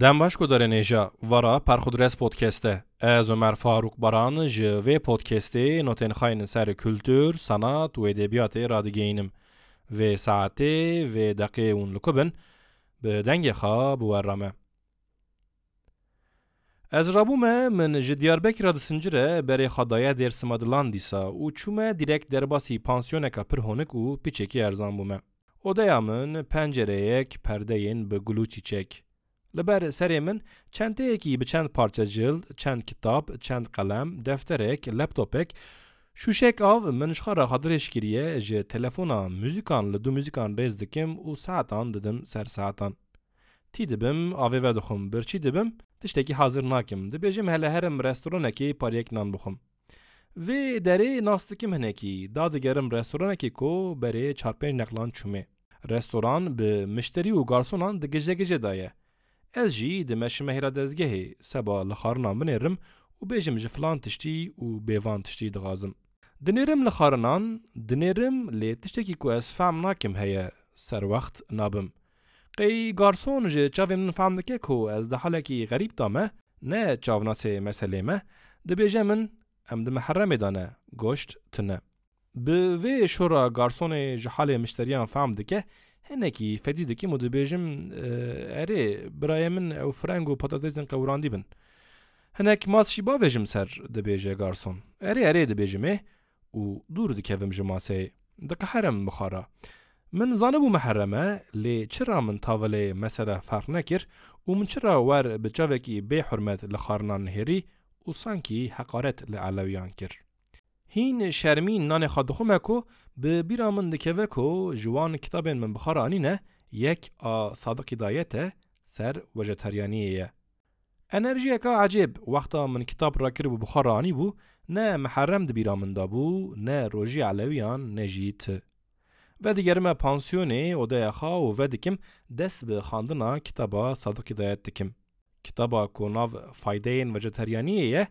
Dem baş gudarê nêja wara Perxudres podcast'e. Ez Ömer Faruk Baran ji vê podcastê notên xayên ser kültür, sanat û edebiyatê radigihînim. Vê saetê vê deqê hûn li ku bin bi dengê xwe biwera me. Ez rabûme min ji Diyarbekirê disincire berê xwedaya Dêrsima Dilan dîsa û çûme direkt derbasî pansiyoneka pir honik û piçekî erzan bûme. Odeya min pencereyek perdeyên bi gul û çîçek. Li ber serê min çenteyekî bi çend parça cild, çend kitap, çend qelem, defterek, laptopek, şûşek av min ji xwe re xatirêşkiriye ji telefona müzîkan li du müzîkan rêz dikim û saetan didim ser saetan. Tî dibim, avê ve dixwim, birçî dibim, tiştekî hazir nakim. Dibêjim hele herim restoranekê pariyek nan bixwim. Vê derê nas dikim hinekî, da digerim restoranekê ku berê çar pênc neqlan çûmê. Restoran bi mişterî û garsonan di gije gije daye. Ez jî di meşimehîra dezgehê seba li xarina binêrim û bêjim ji filan tiştî û bêvan tiştî dixwazim. Dinêrim li xarinan, dinêrim lê tiştekî ku ez fehm nakim heye serwext nabim. Qey garson ji çavên min fehm dike ku ez di helekî xerîb da me, ne çavnasê meselê me, dibêje min em di meheremê de ne, goşt tune. Bi vê şora garsonê ji halê mişteriyan fehm dike, hinekî fedî dikim û dibêjim erê birayê min ew freng û patatêsên qewrandî bin. Hinek mas jî bavêjim ser dibêje garson. Erê erê dibêjim ê û dûr dikevim ji maseyê. Diqeherem bixara. Min zanibû mehereme lê çira min tavelê mesele ferq nekir û min çira wer bi çavekî bê hurmet li xarinan nihêrî û sankî heqaret li elewiyan kir. هین شرمین نان خادخو کو به بیرا من دکوه کو جوان کتاب من بخارانی نه یک آ صادقی دایته سر وجتریانیه انرژی که عجیب وقتا من کتاب را کرد بخارانی بو نه محرم دی بیرا من دابو نه روژی علویان نه جیت. و ما پانسیونی او دای و و دکم دست به خاندنا کتابا صادقی دایت دکم کتابا کو ناو فایدین وجتریانیه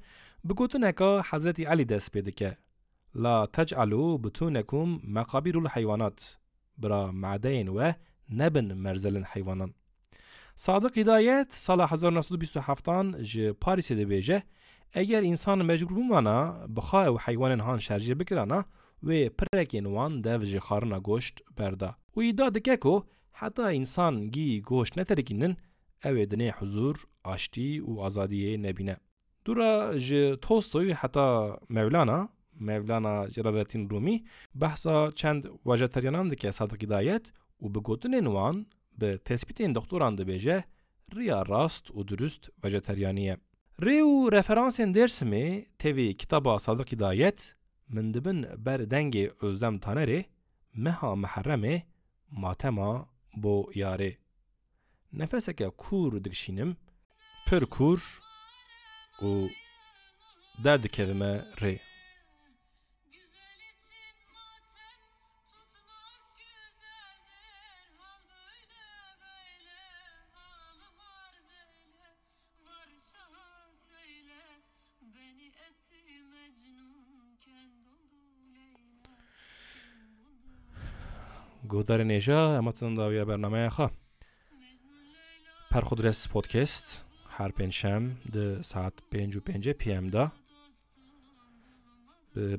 بگوتن اکا حضرت علی دست بدکه La tec'alu butunekum mekabirul hayvanat. Bira madeyn ve nebin merzelin hayvanan. Sadık Hidayet sala Hazar Nasudu Bisu Haftan ji Parisê dibêje eger insan mecbur bûmana bixa ew heywanên han şerjê bikirana wê pirekên wan dev ji xarina goşt berda. Û îda dike ku heta insan gî goşt neterikînin ew ê dinê huzur, aştî û azadiyê nebîne. Dura ji Tolstoy heta Mevlana Celaleddin Rumi behsa çend vejeteryanan dike Sadık Hidayet û bi gotinên wan bi tespîtên doktoran dibêje riya rast û durust vejeteryaniye. Rê û referansên Dêrsimê tevî kitaba Sadık Hidayet min dibin ber dengê Özdem Tanerê meha meheremê matema bo yarê. Nefeseke kur dikşînim, pir kur û derdikevime rê. گودار نیجا اماتون داویا برنامه خوا پرخودرس پودکست هر پنجشنبه ده ساعت پنج و پنج پی ام دا به